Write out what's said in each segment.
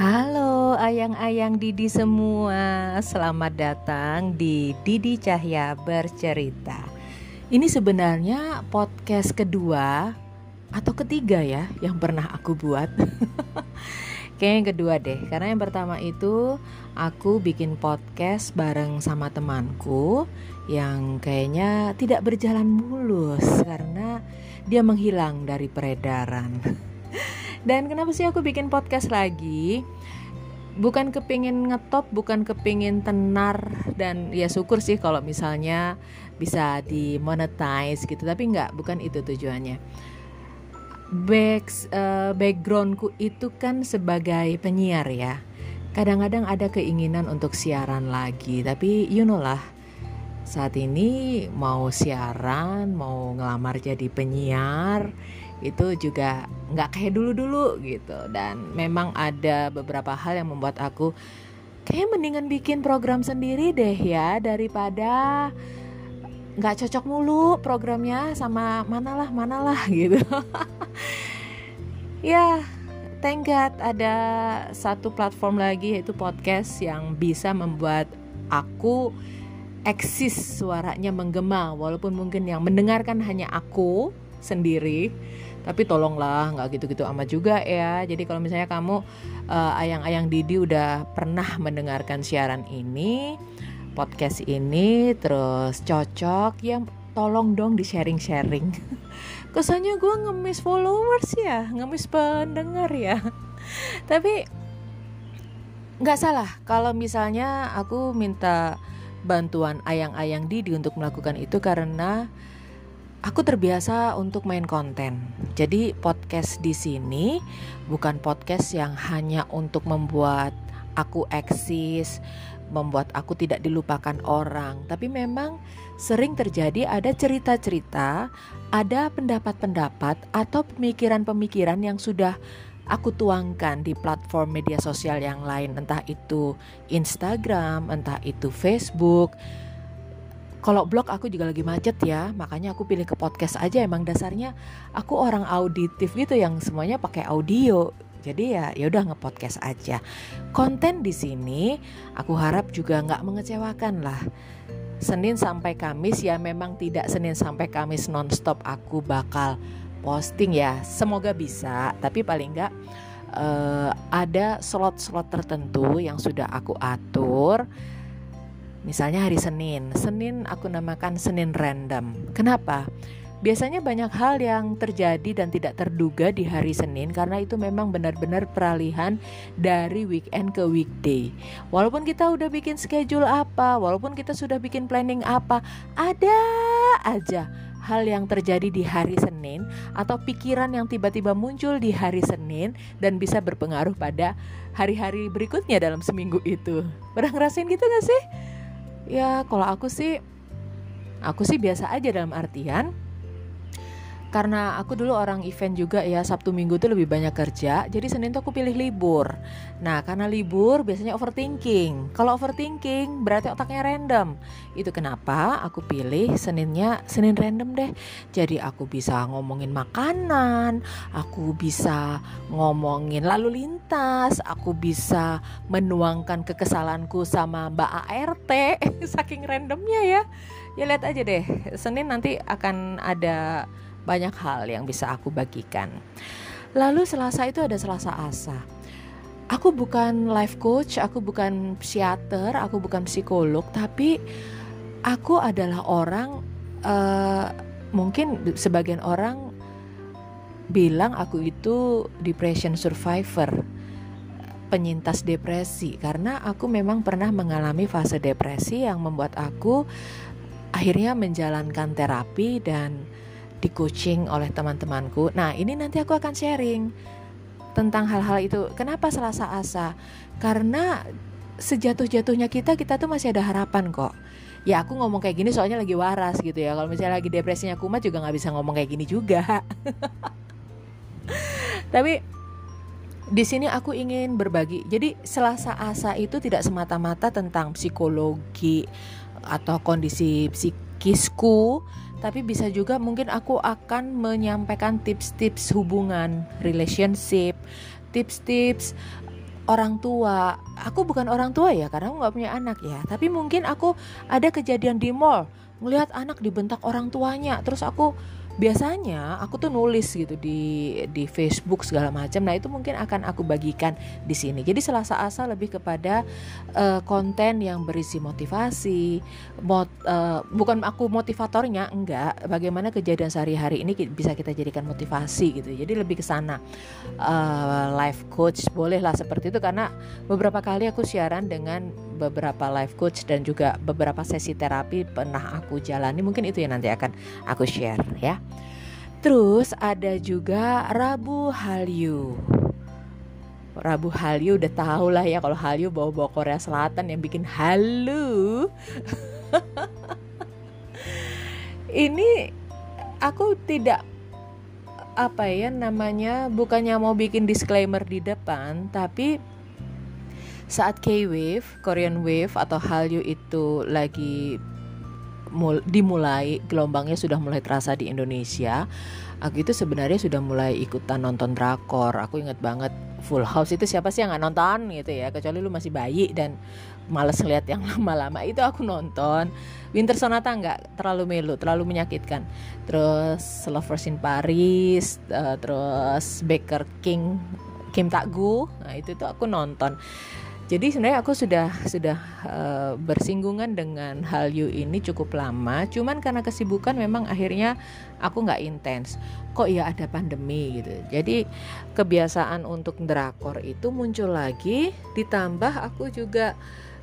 Halo ayang-ayang Didi semua, selamat datang di Didi Cahya Bercerita. Ini sebenarnya podcast kedua atau ketiga ya yang pernah aku buat. Kayaknya yang kedua deh, karena yang pertama itu aku bikin podcast bareng sama temanku yang kayaknya tidak berjalan mulus karena dia menghilang dari peredaran. Dan kenapa sih aku bikin podcast lagi? Bukan kepingin ngetop, bukan kepingin tenar dan ya syukur sih kalau misalnya bisa dimonetize gitu. Tapi nggak, bukan itu tujuannya. Back, uh, backgroundku itu kan sebagai penyiar ya. Kadang-kadang ada keinginan untuk siaran lagi, tapi you know lah. Saat ini mau siaran, mau ngelamar jadi penyiar, itu juga nggak kayak dulu-dulu gitu. Dan memang ada beberapa hal yang membuat aku kayak mendingan bikin program sendiri deh ya daripada nggak cocok mulu programnya sama manalah manalah gitu. Ya thank God ada satu platform lagi yaitu podcast yang bisa membuat aku eksis suaranya menggema. Walaupun mungkin yang mendengarkan hanya aku sendiri tapi tolonglah nggak gitu-gitu amat juga ya. Jadi kalau misalnya kamu uh, ayang-ayang Didi udah pernah mendengarkan siaran ini podcast ini terus cocok ya tolong dong di sharing-sharing kesannya gue ngemis followers ya ngemis pendengar ya. Tapi nggak salah kalau misalnya aku minta bantuan ayang-ayang Didi untuk melakukan itu karena aku terbiasa untuk main konten. Jadi podcast di sini bukan podcast yang hanya untuk membuat aku eksis, membuat aku tidak dilupakan orang, tapi memang sering terjadi ada cerita-cerita, ada pendapat-pendapat atau pemikiran-pemikiran yang sudah aku tuangkan di platform media sosial yang lain, entah itu Instagram, entah itu Facebook kalau blog aku juga lagi macet ya, makanya aku pilih ke podcast aja. Emang dasarnya aku orang auditif gitu yang semuanya pakai audio. Jadi ya ya udah ngepodcast aja. Konten di sini aku harap juga nggak mengecewakan lah. Senin sampai Kamis ya memang tidak Senin sampai Kamis nonstop aku bakal posting ya. Semoga bisa, tapi paling nggak uh, ada slot-slot tertentu yang sudah aku atur Misalnya hari Senin, Senin aku namakan Senin random. Kenapa? Biasanya banyak hal yang terjadi dan tidak terduga di hari Senin karena itu memang benar-benar peralihan dari weekend ke weekday. Walaupun kita udah bikin schedule apa, walaupun kita sudah bikin planning apa, ada aja hal yang terjadi di hari Senin atau pikiran yang tiba-tiba muncul di hari Senin dan bisa berpengaruh pada hari-hari berikutnya dalam seminggu itu. Pernah ngerasain gitu gak sih? Ya kalau aku sih aku sih biasa aja dalam artian karena aku dulu orang event juga ya Sabtu Minggu tuh lebih banyak kerja jadi Senin tuh aku pilih libur. Nah karena libur biasanya overthinking. Kalau overthinking berarti otaknya random. Itu kenapa aku pilih Seninnya Senin random deh. Jadi aku bisa ngomongin makanan aku bisa ngomongin lalu lintas aku bisa menuangkan kekesalanku sama Mbak ART saking randomnya ya. Ya lihat aja deh Senin nanti akan ada banyak hal yang bisa aku bagikan. Lalu Selasa itu ada Selasa Asa. Aku bukan life coach, aku bukan psikiater, aku bukan psikolog, tapi aku adalah orang uh, mungkin sebagian orang bilang aku itu depression survivor penyintas depresi karena aku memang pernah mengalami fase depresi yang membuat aku akhirnya menjalankan terapi dan di coaching oleh teman-temanku. Nah, ini nanti aku akan sharing tentang hal-hal itu. Kenapa Selasa Asa? Karena sejatuh-jatuhnya kita kita tuh masih ada harapan kok. Ya aku ngomong kayak gini soalnya lagi waras gitu ya. Kalau misalnya lagi depresinya kumat juga nggak bisa ngomong kayak gini juga. Tapi di sini aku ingin berbagi. Jadi Selasa Asa itu tidak semata-mata tentang psikologi atau kondisi psikisku, tapi bisa juga mungkin aku akan menyampaikan tips-tips hubungan, relationship, tips-tips orang tua. Aku bukan orang tua ya karena aku nggak punya anak ya. Tapi mungkin aku ada kejadian di mall melihat anak dibentak orang tuanya terus aku biasanya aku tuh nulis gitu di di Facebook segala macam. Nah, itu mungkin akan aku bagikan di sini. Jadi selasa asa lebih kepada uh, konten yang berisi motivasi, mot, uh, bukan aku motivatornya enggak, bagaimana kejadian sehari-hari ini bisa kita jadikan motivasi gitu. Jadi lebih ke sana. Uh, life coach bolehlah seperti itu karena beberapa kali aku siaran dengan beberapa life coach dan juga beberapa sesi terapi pernah aku jalani. Mungkin itu yang nanti akan aku share ya. Terus ada juga Rabu Hallyu. Rabu Hallyu udah tau lah ya kalau Hallyu bawa-bawa Korea Selatan yang bikin halu. Ini aku tidak apa ya namanya bukannya mau bikin disclaimer di depan tapi saat K-wave, Korean wave atau Hallyu itu lagi mul dimulai gelombangnya sudah mulai terasa di Indonesia aku itu sebenarnya sudah mulai ikutan nonton drakor. Aku inget banget Full House itu siapa sih yang nggak nonton gitu ya? Kecuali lu masih bayi dan males lihat yang lama-lama. Itu aku nonton. Winter Sonata nggak terlalu melu terlalu menyakitkan. Terus Lovers in Paris uh, terus Baker King Kim Tak Gu. Nah itu tuh aku nonton jadi sebenarnya aku sudah sudah uh, bersinggungan dengan hal you ini cukup lama. Cuman karena kesibukan memang akhirnya aku nggak intens. Kok ya ada pandemi gitu. Jadi kebiasaan untuk drakor itu muncul lagi. Ditambah aku juga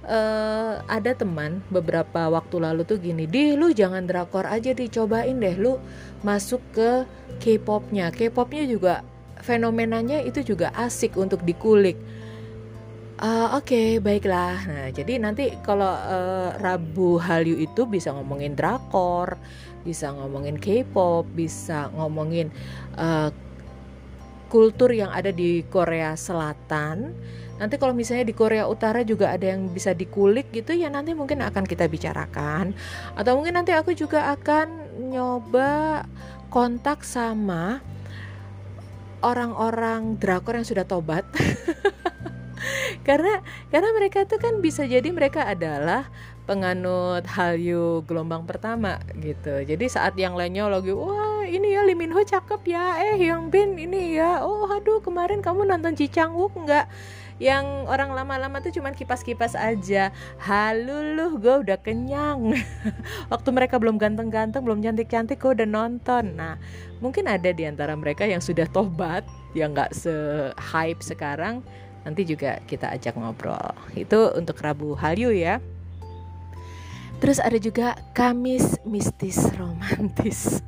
uh, ada teman beberapa waktu lalu tuh gini, di lu jangan drakor aja dicobain deh, lu masuk ke K-popnya. K-popnya juga fenomenanya itu juga asik untuk dikulik Uh, Oke, okay, baiklah. Nah, jadi nanti kalau uh, Rabu Hallyu itu bisa ngomongin drakor, bisa ngomongin K-pop, bisa ngomongin uh, kultur yang ada di Korea Selatan. Nanti kalau misalnya di Korea Utara juga ada yang bisa dikulik gitu ya nanti mungkin akan kita bicarakan. Atau mungkin nanti aku juga akan nyoba kontak sama orang-orang drakor yang sudah tobat. karena karena mereka tuh kan bisa jadi mereka adalah penganut Hallyu gelombang pertama gitu. Jadi saat yang lainnya lagi wah ini ya Lee Min Ho cakep ya, eh yang Bin ini ya, oh aduh kemarin kamu nonton Ji Chang nggak? Yang orang lama-lama tuh cuman kipas-kipas aja. Halo lu, gue udah kenyang. Waktu mereka belum ganteng-ganteng, belum cantik-cantik, gue udah nonton. Nah, mungkin ada di antara mereka yang sudah tobat, yang nggak se-hype sekarang, nanti juga kita ajak ngobrol. Itu untuk Rabu Halyu ya. Terus ada juga Kamis mistis romantis.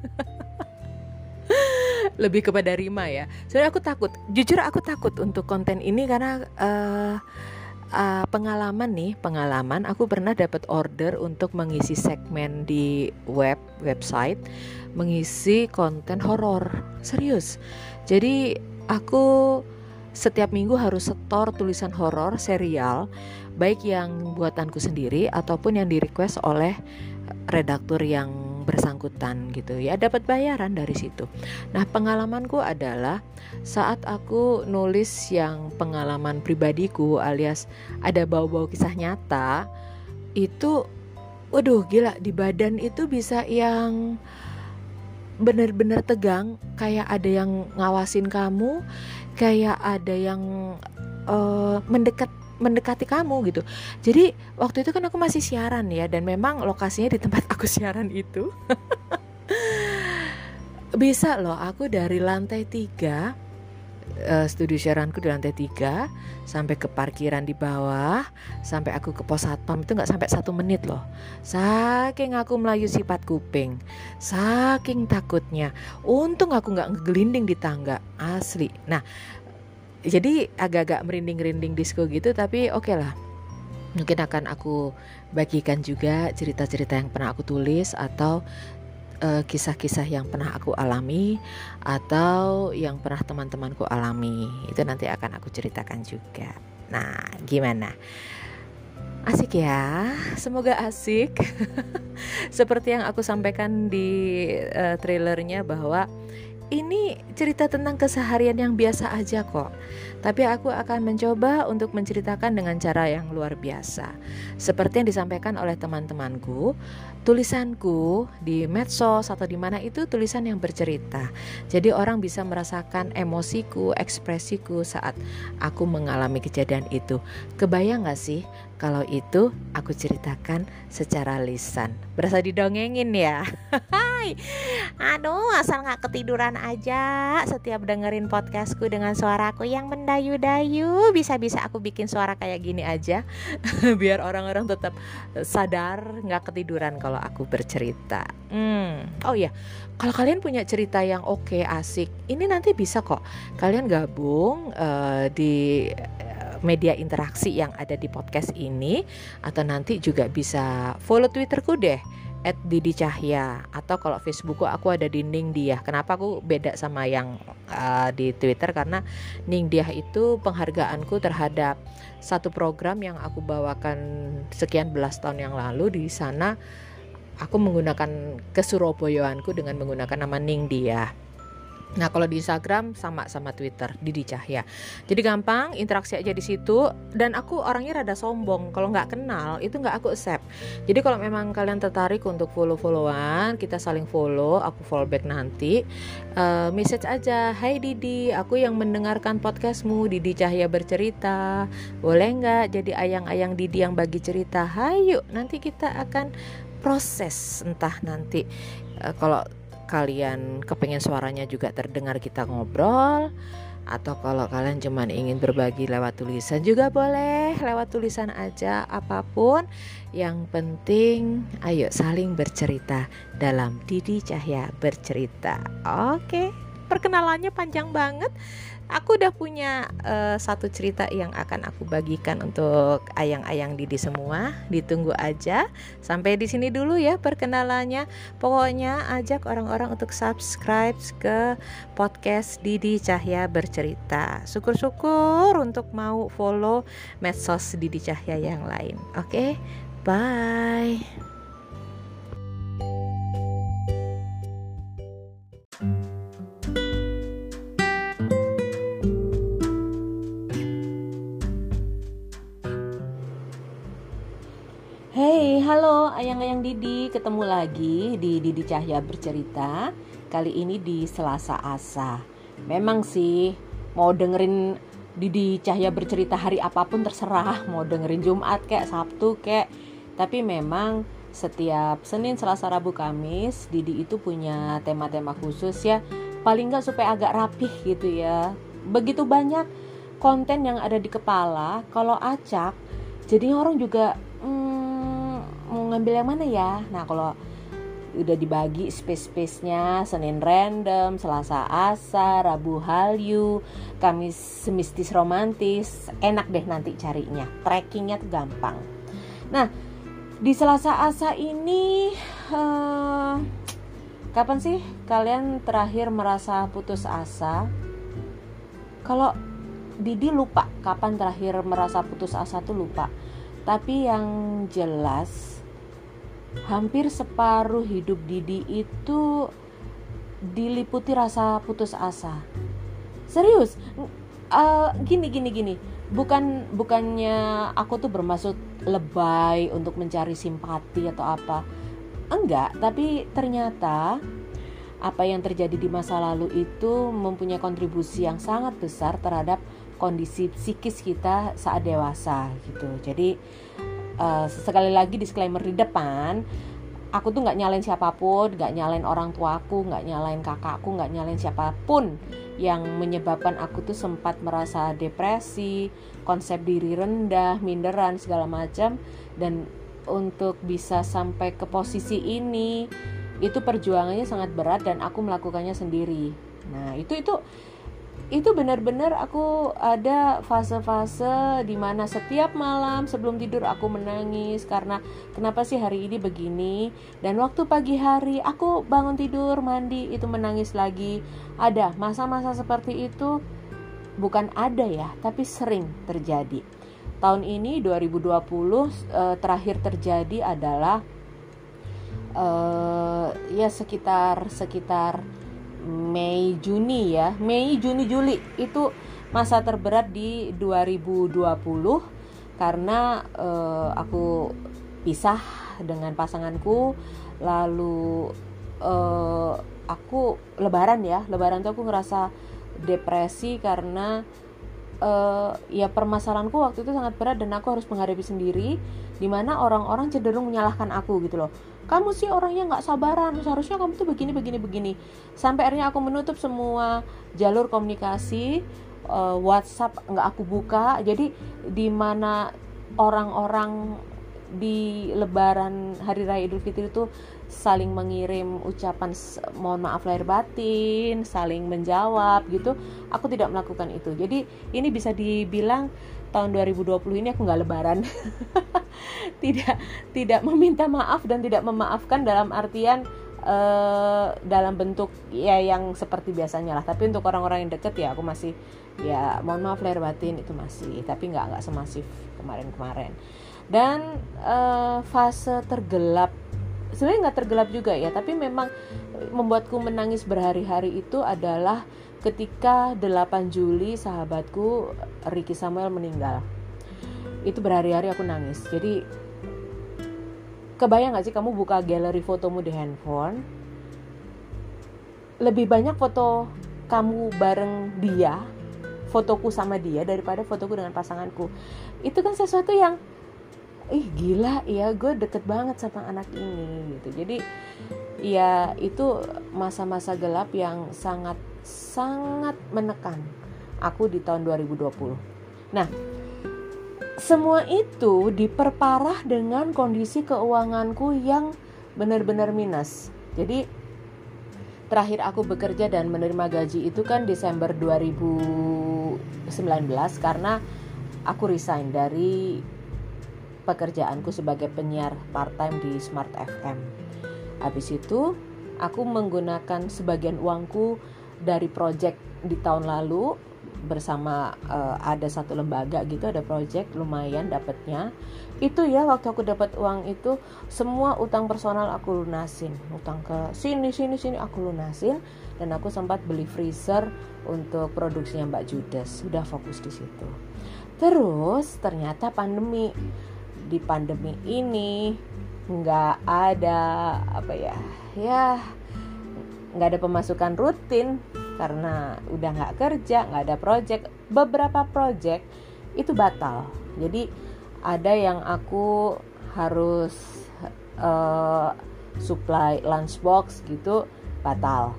Lebih kepada Rima ya. Soalnya aku takut jujur aku takut untuk konten ini karena uh, uh, pengalaman nih pengalaman. Aku pernah dapat order untuk mengisi segmen di web website mengisi konten horor. Serius. Jadi aku setiap minggu harus setor tulisan horor serial baik yang buatanku sendiri ataupun yang di request oleh redaktur yang bersangkutan gitu ya dapat bayaran dari situ. Nah pengalamanku adalah saat aku nulis yang pengalaman pribadiku alias ada bau-bau kisah nyata itu, waduh gila di badan itu bisa yang benar-benar tegang kayak ada yang ngawasin kamu kayak ada yang uh, mendekat mendekati kamu gitu. Jadi waktu itu kan aku masih siaran ya dan memang lokasinya di tempat aku siaran itu. Bisa loh aku dari lantai tiga uh, studio siaranku di lantai tiga sampai ke parkiran di bawah sampai aku ke pos satpam itu nggak sampai satu menit loh. Saking aku melayu sifat kuping saking takutnya. Untung aku nggak ngegelinding di tangga asli. Nah jadi agak-agak merinding-rinding disco gitu tapi oke okay lah. Mungkin akan aku bagikan juga cerita-cerita yang pernah aku tulis atau eh, kisah-kisah yang pernah aku alami atau yang pernah teman-temanku alami. Itu nanti akan aku ceritakan juga. Nah gimana? Asik ya? Semoga asik. Seperti yang aku sampaikan di uh, trailernya bahwa ini cerita tentang keseharian yang biasa aja kok. Tapi aku akan mencoba untuk menceritakan dengan cara yang luar biasa. Seperti yang disampaikan oleh teman-temanku, tulisanku di medsos atau di mana itu tulisan yang bercerita. Jadi orang bisa merasakan emosiku, ekspresiku saat aku mengalami kejadian itu. Kebayang gak sih kalau itu aku ceritakan secara lisan. Berasa didongengin ya. Aduh, asal nggak ketiduran aja setiap dengerin podcastku dengan suaraku yang mendayu-dayu. Bisa-bisa aku bikin suara kayak gini aja. Biar orang-orang tetap sadar nggak ketiduran kalau aku bercerita. Hmm. Oh iya, kalau kalian punya cerita yang oke, okay, asik, ini nanti bisa kok. Kalian gabung uh, di media interaksi yang ada di podcast ini atau nanti juga bisa follow Twitterku deh at Didi atau kalau Facebookku aku ada di Ning Dia. Kenapa aku beda sama yang uh, di Twitter karena Ning Dia itu penghargaanku terhadap satu program yang aku bawakan sekian belas tahun yang lalu di sana aku menggunakan kesurabayaan dengan menggunakan nama Ning Dia. Nah kalau di Instagram sama sama Twitter Didi Cahya. Jadi gampang interaksi aja di situ dan aku orangnya rada sombong. Kalau nggak kenal itu nggak aku accept. Jadi kalau memang kalian tertarik untuk follow followan, kita saling follow. Aku follow back nanti. Uh, message aja, Hai Didi, aku yang mendengarkan podcastmu Didi Cahya bercerita. Boleh nggak jadi ayang-ayang Didi yang bagi cerita? Hayu nanti kita akan proses entah nanti uh, kalau kalian kepengen suaranya juga terdengar kita ngobrol atau kalau kalian cuma ingin berbagi lewat tulisan juga boleh lewat tulisan aja apa pun. Yang penting ayo saling bercerita dalam Didi Cahya bercerita. Oke perkenalannya panjang banget aku udah punya uh, satu cerita yang akan aku bagikan untuk ayang-ayang Didi semua. Ditunggu aja. Sampai di sini dulu ya perkenalannya. Pokoknya ajak orang-orang untuk subscribe ke podcast Didi Cahya bercerita. Syukur-syukur untuk mau follow medsos Didi Cahya yang lain. Oke, okay? bye. Halo ayang-ayang Didi, ketemu lagi di Didi Cahya bercerita. Kali ini di Selasa Asa. Memang sih mau dengerin Didi Cahya bercerita hari apa pun terserah, mau dengerin Jumat kayak Sabtu kayak. Tapi memang setiap Senin, Selasa, Rabu, Kamis Didi itu punya tema-tema khusus ya. Paling nggak supaya agak rapih gitu ya. Begitu banyak konten yang ada di kepala, kalau acak, jadi orang juga mau ngambil yang mana ya? Nah kalau udah dibagi space-space-nya Senin random, Selasa asa, Rabu halyu, Kamis semistis romantis enak deh nanti carinya. Trackingnya tuh gampang. Nah di Selasa asa ini uh, kapan sih kalian terakhir merasa putus asa? Kalau Didi lupa kapan terakhir merasa putus asa tuh lupa. Tapi yang jelas hampir separuh hidup Didi itu diliputi rasa putus asa. Serius, uh, gini gini gini. Bukan bukannya aku tuh bermaksud lebay untuk mencari simpati atau apa. Enggak, tapi ternyata apa yang terjadi di masa lalu itu mempunyai kontribusi yang sangat besar terhadap kondisi psikis kita saat dewasa gitu. Jadi uh, sekali lagi disclaimer di depan aku tuh nggak nyalain siapa pun nggak nyalain orang tuaku nggak nyalain kakakku nggak nyalain siapa pun yang menyebabkan aku tuh sempat merasa depresi konsep diri rendah minderan segala macam. Dan untuk bisa sampai ke posisi ini itu perjuangannya sangat berat dan aku melakukannya sendiri. Nah itu itu itu benar-benar aku ada fase-fase di mana setiap malam sebelum tidur aku menangis karena kenapa sih hari ini begini? Dan waktu pagi hari aku bangun tidur mandi itu menangis lagi. Ada masa-masa seperti itu bukan ada ya tapi sering terjadi. Tahun ini 2020 eh, terakhir terjadi adalah eh, ya sekitar sekitar Mei Juni ya. Mei Juni Juli itu masa terberat di 2020 karena uh, aku pisah dengan pasanganku. Lalu uh, aku lebaran ya. Lebaran tuh aku ngerasa depresi karena uh, ya permasalahanku waktu itu sangat berat dan aku harus menghadapi sendiri di mana orang-orang cenderung menyalahkan aku gitu loh kamu sih orangnya nggak sabaran seharusnya kamu tuh begini begini begini sampai akhirnya aku menutup semua jalur komunikasi uh, WhatsApp nggak aku buka jadi di mana orang-orang di Lebaran Hari Raya Idul Fitri itu saling mengirim ucapan mohon maaf lahir batin, saling menjawab gitu. Aku tidak melakukan itu. Jadi ini bisa dibilang tahun 2020 ini aku nggak lebaran. tidak tidak meminta maaf dan tidak memaafkan dalam artian uh, dalam bentuk ya yang seperti biasanya lah. Tapi untuk orang-orang yang deket ya aku masih ya mohon maaf lahir batin itu masih tapi nggak nggak semasif kemarin-kemarin. Dan uh, fase tergelap sebenarnya nggak tergelap juga ya tapi memang membuatku menangis berhari-hari itu adalah ketika 8 Juli sahabatku Ricky Samuel meninggal itu berhari-hari aku nangis. Jadi kebayang gak sih kamu buka galeri fotomu di handphone? Lebih banyak foto kamu bareng dia fotoku sama dia daripada fotoku dengan pasanganku. Itu kan sesuatu yang ih gila ya gue deket banget sama anak ini gitu. Jadi ya itu masa-masa gelap yang sangat sangat menekan aku di tahun 2020 nah semua itu diperparah dengan kondisi keuanganku yang benar-benar minus jadi terakhir aku bekerja dan menerima gaji itu kan Desember 2019 karena aku resign dari pekerjaanku sebagai penyiar part-time di Smart FM. Habis itu, aku menggunakan sebagian uangku dari project di tahun lalu bersama uh, ada satu lembaga gitu ada project lumayan dapatnya itu ya waktu aku dapat uang itu semua utang personal aku lunasin. Utang ke sini sini sini aku lunasin. Dan aku sempat beli freezer untuk produksinya Mbak Judas. Sudah fokus di situ. Terus ternyata pandemi. Di pandemi ini nggak ada apa ya ya nggak ada pemasukan rutin karena udah nggak kerja nggak ada project beberapa project itu batal. Jadi ada yang aku harus uh, supply lunchbox gitu batal.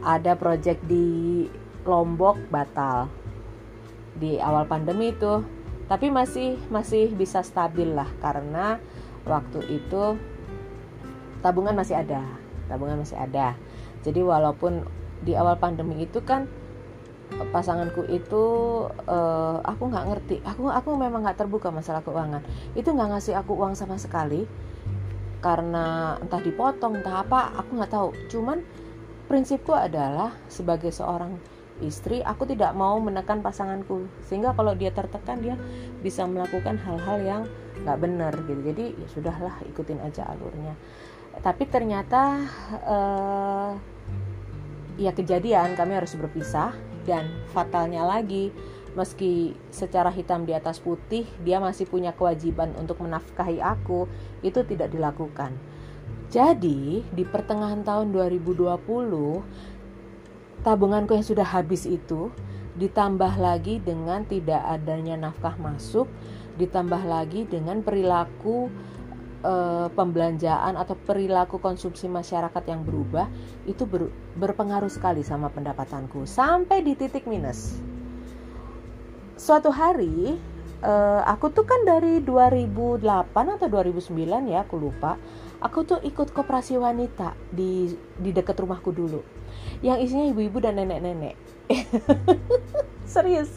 Ada project di Lombok batal. Di awal pandemi itu. Tapi masih masih bisa stabil lah karena waktu itu tabungan masih ada tabungan masih ada. Jadi walaupun di awal pandemi itu kan pasanganku itu uh, aku nggak ngerti. Aku aku memang nggak terbuka masalah keuangan. Itu nggak ngasih aku uang sama sekali. Karena entah dipotong entah apa aku nggak tahu. Cuman prinsipku adalah sebagai seorang istri aku tidak mau menekan pasanganku. Sehingga kalau dia tertekan dia bisa melakukan hal-hal yang nggak benar gitu. Jadi ya sudahlah ikutin aja alurnya. Tapi ternyata uh, ya kejadian kami harus berpisah. Dan fatalnya lagi meski secara hitam di atas putih dia masih punya kewajiban untuk menafkahi aku. Itu tidak dilakukan. Jadi di pertengahan tahun 2020 tabunganku yang sudah habis itu ditambah lagi dengan tidak adanya nafkah masuk, ditambah lagi dengan perilaku e, pembelanjaan atau perilaku konsumsi masyarakat yang berubah itu ber, berpengaruh sekali sama pendapatanku sampai di titik minus. Suatu hari e, aku tuh kan dari 2008 atau 2009 ya aku lupa. Aku tuh ikut koperasi wanita di di dekat rumahku dulu yang isinya ibu-ibu dan nenek-nenek serius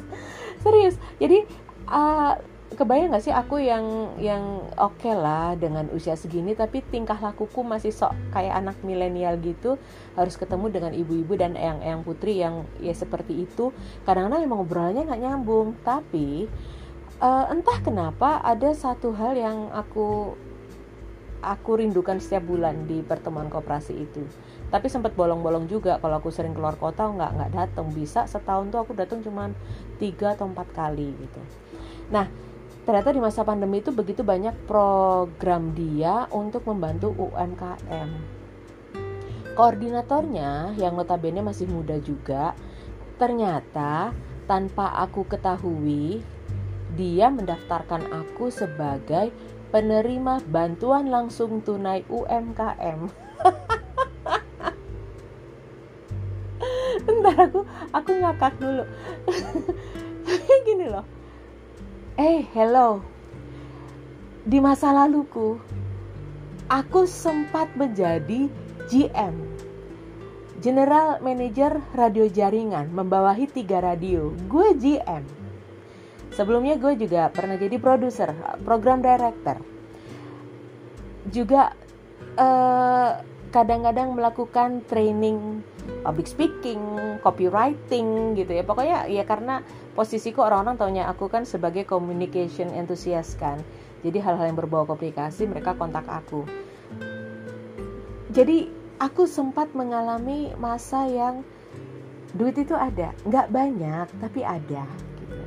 serius jadi uh, kebayang gak sih aku yang yang oke okay lah dengan usia segini tapi tingkah lakuku masih sok kayak anak milenial gitu harus ketemu dengan ibu-ibu dan eyang-eyang putri yang ya seperti itu. Kadang-kadang emang ngobrolnya nggak nyambung tapi uh, entah kenapa ada satu hal yang aku aku rindukan setiap bulan di pertemuan koperasi itu. Tapi sempat bolong-bolong juga kalau aku sering keluar kota nggak nggak datang bisa setahun tuh aku datang cuma tiga atau empat kali gitu. Nah ternyata di masa pandemi itu begitu banyak program dia untuk membantu UMKM koordinatornya yang notabene masih muda juga ternyata tanpa aku ketahui dia mendaftarkan aku sebagai penerima bantuan langsung tunai UMKM bentar aku aku ngakak dulu. Gini loh eh hey, hello. Di masa laluku aku sempat menjadi GM General Manager Radio Jaringan membawahi tiga radio. Gue GM sebelumnya gue juga pernah jadi produser program director. Juga uh, kadang-kadang melakukan training public speaking, copywriting gitu ya. Pokoknya ya karena posisiku orang-orang taunya aku kan sebagai communication enthusiast kan. Jadi hal-hal yang berbau komunikasi mereka kontak aku. Jadi aku sempat mengalami masa yang duit itu ada, nggak banyak tapi ada. Gitu.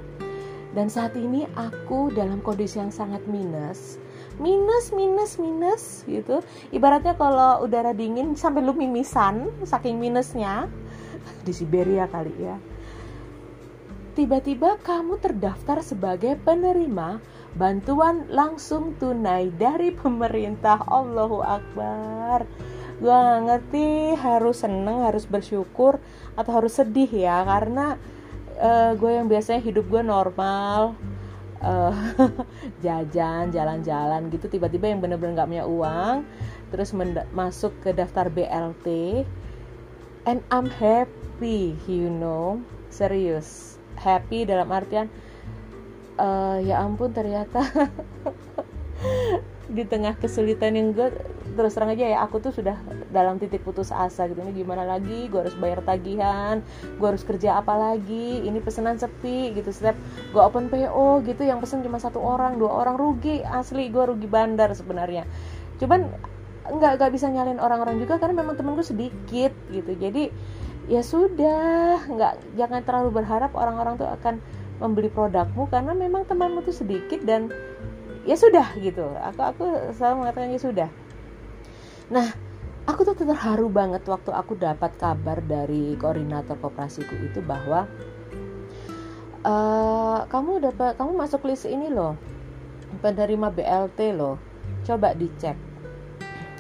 Dan saat ini aku dalam kondisi yang sangat minus minus minus minus gitu ibaratnya kalau udara dingin sampai lu mimisan saking minusnya di Siberia kali ya tiba-tiba kamu terdaftar sebagai penerima bantuan langsung tunai dari pemerintah. Allahu Akbar. Gue gak ngerti harus seneng harus bersyukur atau harus sedih ya karena uh, gue yang biasanya hidup gue normal. Uh, jajan jalan-jalan gitu tiba-tiba yang bener-bener nggak punya uang terus masuk ke daftar BLT and I'm happy you know. Serius happy dalam artian uh, ya ampun ternyata di tengah kesulitan yang gue terus terang aja ya aku tuh sudah dalam titik putus asa gitu. Ini gimana lagi? Gue harus bayar tagihan gue harus kerja apa lagi? Ini pesanan sepi gitu. Setiap gue open PO gitu yang pesen cuma satu orang dua orang rugi asli gue rugi bandar sebenarnya. Cuman nggak nggak bisa nyalin orang-orang juga karena memang temen gue sedikit gitu. Jadi ya sudah nggak jangan terlalu berharap orang-orang tuh akan membeli produkmu karena memang temanmu tuh sedikit dan ya sudah gitu. Aku aku selalu mengatakan ya sudah. Nah aku tuh terharu banget waktu aku dapat kabar dari koordinator kooperasiku itu bahwa uh, kamu dapat kamu masuk list ini loh penerima BLT loh. Coba dicek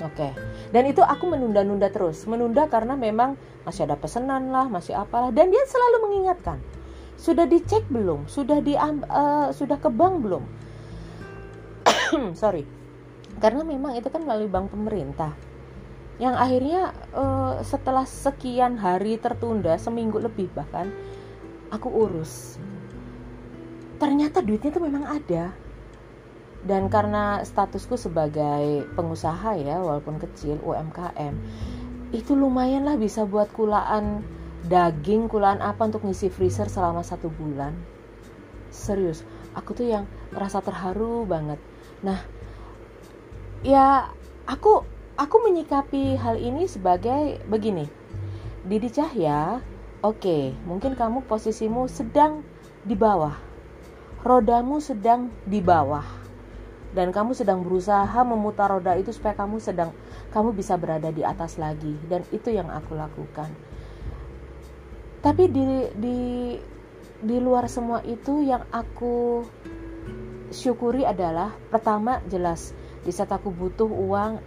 oke. Okay. dan itu aku menunda-nunda terus. Menunda karena memang masih ada pesanan lah masih apalah. Dan dia selalu mengingatkan sudah dicek belum? Sudah di uh, sudah ke bank belum? Sorry. Karena memang itu kan melalui bank pemerintah. Yang akhirnya uh, setelah sekian hari tertunda seminggu lebih bahkan aku urus. Ternyata duitnya itu memang ada dan karena statusku sebagai pengusaha ya walaupun kecil UMKM itu lumayan lah bisa buat kulaan daging kulaan apa untuk ngisi freezer selama satu bulan serius aku tuh yang merasa terharu banget Nah, ya aku aku menyikapi hal ini sebagai begini. Didi Cahya, oke, okay, mungkin kamu posisimu sedang di bawah. Rodamu sedang di bawah. Dan kamu sedang berusaha memutar roda itu supaya kamu sedang kamu bisa berada di atas lagi. Dan itu yang aku lakukan. Tapi di di di luar semua itu yang aku syukuri adalah pertama jelas di saat aku butuh uang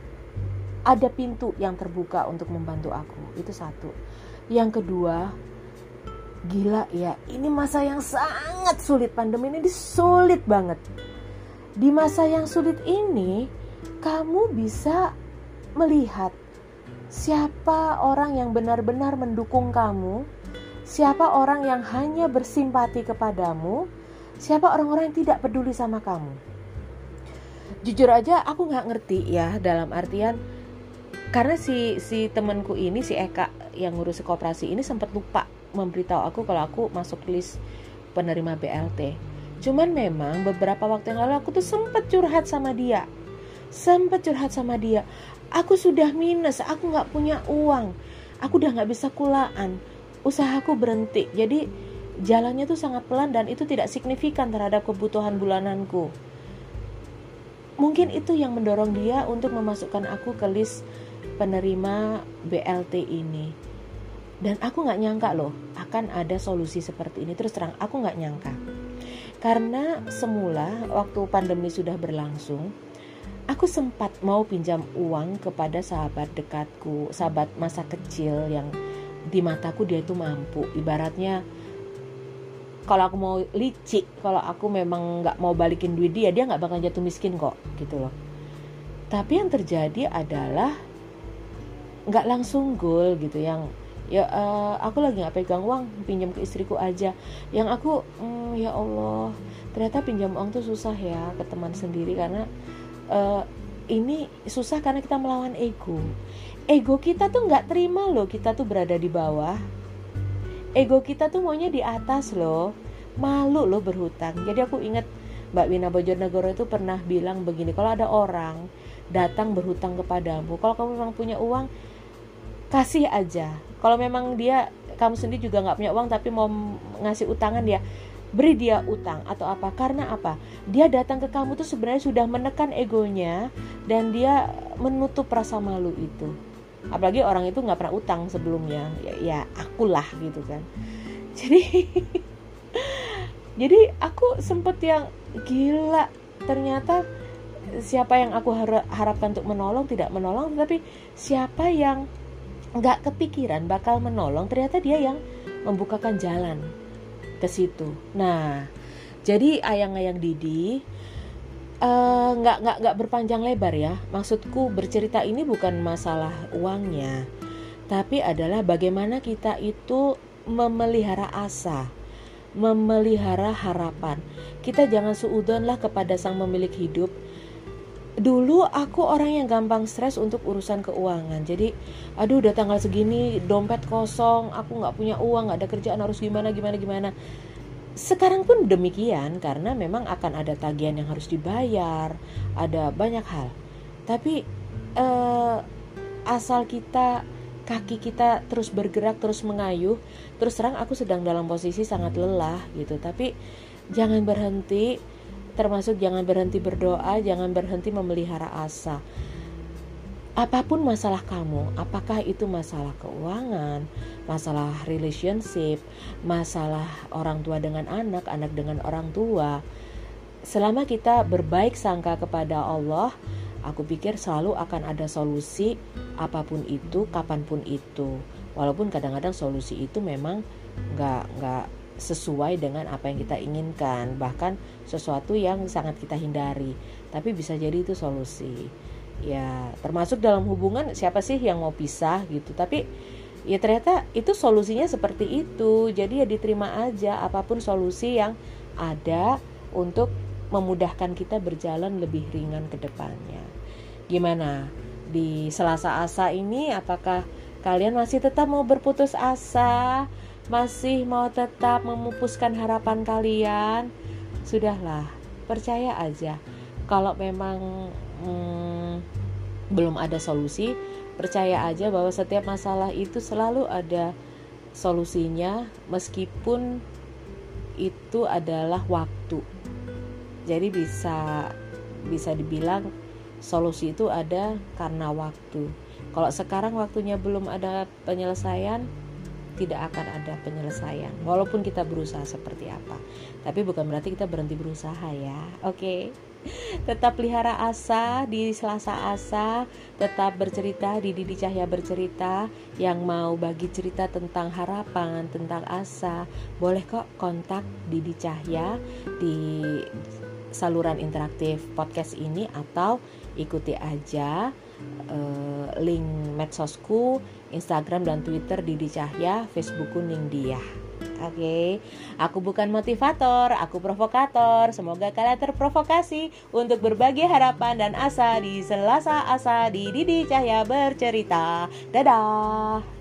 ada pintu yang terbuka untuk membantu aku. Itu satu. Yang kedua gila ya ini masa yang sangat sulit. Pandemi ini sulit banget di masa yang sulit ini kamu bisa melihat siapa orang yang benar-benar mendukung kamu siapa orang yang hanya bersimpati kepadamu Siapa orang-orang yang tidak peduli sama kamu? Jujur aja aku nggak ngerti ya dalam artian karena si si temanku ini si Eka yang ngurus kooperasi ini sempat lupa memberitahu aku kalau aku masuk list penerima BLT. Cuman memang beberapa waktu yang lalu aku tuh sempat curhat sama dia. Sempat curhat sama dia. aku sudah minus aku nggak punya uang. Aku udah nggak bisa kulaan. Usahaku berhenti. Jadi jalannya tuh sangat pelan dan itu tidak signifikan terhadap kebutuhan bulananku. Mungkin itu yang mendorong dia untuk memasukkan aku ke list penerima BLT ini. Dan aku nggak nyangka loh akan ada solusi seperti ini. Terus terang aku nggak nyangka karena semula waktu pandemi sudah berlangsung aku sempat mau pinjam uang kepada sahabat dekatku sahabat masa kecil yang di mataku dia itu mampu. Ibaratnya kalau aku mau licik kalau aku memang nggak mau balikin duit dia dia nggak bakal jatuh miskin kok gitu loh. Tapi yang terjadi adalah nggak langsung goal gitu yang ya uh, aku lagi nggak pegang uang pinjam ke istriku aja. Yang aku mm, ya Allah ternyata pinjam uang tuh susah ya ke teman sendiri karena uh, ini susah karena kita melawan ego. Ego kita tuh nggak terima loh kita tuh berada di bawah. Ego kita tuh maunya di atas loh malu loh berhutang. Jadi aku ingat Mbak Wina Bojonegoro itu pernah bilang begini kalau ada orang datang berhutang kepadamu kalau kamu memang punya uang kasih aja kalau memang dia kamu sendiri juga nggak punya uang tapi mau ngasih utangan dia beri dia utang atau apa. Karena apa? Dia datang ke kamu tuh sebenarnya sudah menekan egonya dan dia menutup rasa malu itu. Apalagi orang itu nggak pernah utang sebelumnya. Ya, ya akulah gitu kan. Jadi jadi aku sempet yang gila ternyata siapa yang aku harapkan untuk menolong tidak menolong tapi siapa yang nggak kepikiran bakal menolong ternyata dia yang membukakan jalan ke situ. Nah jadi ayang-ayang Didi Eh, nggak uh, nggak nggak berpanjang lebar ya. Maksudku bercerita ini bukan masalah uangnya tapi adalah bagaimana kita itu memelihara asa memelihara harapan. Kita jangan suudon lah kepada sang pemilik hidup dulu aku orang yang gampang stres untuk urusan keuangan jadi aduh udah tanggal segini dompet kosong aku nggak punya uang nggak ada kerjaan harus gimana gimana gimana sekarang pun demikian karena memang akan ada tagihan yang harus dibayar, ada banyak hal. Tapi eh, asal kita kaki kita terus bergerak terus mengayuh, terus terang aku sedang dalam posisi sangat lelah gitu. Tapi jangan berhenti, termasuk jangan berhenti berdoa, jangan berhenti memelihara asa apa pun masalah kamu, apakah itu masalah keuangan, masalah relationship, masalah orang tua dengan anak, anak dengan orang tua, selama kita berbaik sangka kepada Allah, aku pikir selalu akan ada solusi apa pun itu, kapan pun itu. Walaupun kadang-kadang solusi itu memang nggak nggak sesuai dengan apa yang kita inginkan, bahkan sesuatu yang sangat kita hindari, tapi bisa jadi itu solusi. Ya termasuk dalam hubungan siapa sih yang mau pisah gitu. Tapi ya ternyata itu solusinya seperti itu. Jadi ya diterima aja apa pun solusi yang ada untuk memudahkan kita berjalan lebih ringan ke depannya. Gimana? Di selasa asa ini apakah kalian masih tetap mau berputus asa masih mau tetap memupuskan harapan kalian sudahlah percaya aja kalau memang hmm, belum ada solusi, percaya aja bahwa setiap masalah itu selalu ada solusinya meskipun itu adalah waktu. Jadi bisa bisa dibilang solusi itu ada karena waktu. Kalau sekarang waktunya belum ada penyelesaian, tidak akan ada penyelesaian walaupun kita berusaha seperti apa. Tapi bukan berarti kita berhenti berusaha ya. Oke. Okay? tetap pelihara asa di Selasa Asa tetap bercerita di Didi Cahya bercerita yang mau bagi cerita tentang harapan tentang asa boleh kok kontak Didi Cahya di saluran interaktif podcast ini atau ikuti aja uh, link medsosku Instagram dan Twitter Didi Cahya Facebookku Ningdia Oke, okay. aku bukan motivator, aku provokator. Semoga kalian terprovokasi untuk berbagi harapan dan asa di Selasa Asa di Didi Cahya bercerita. Dadah.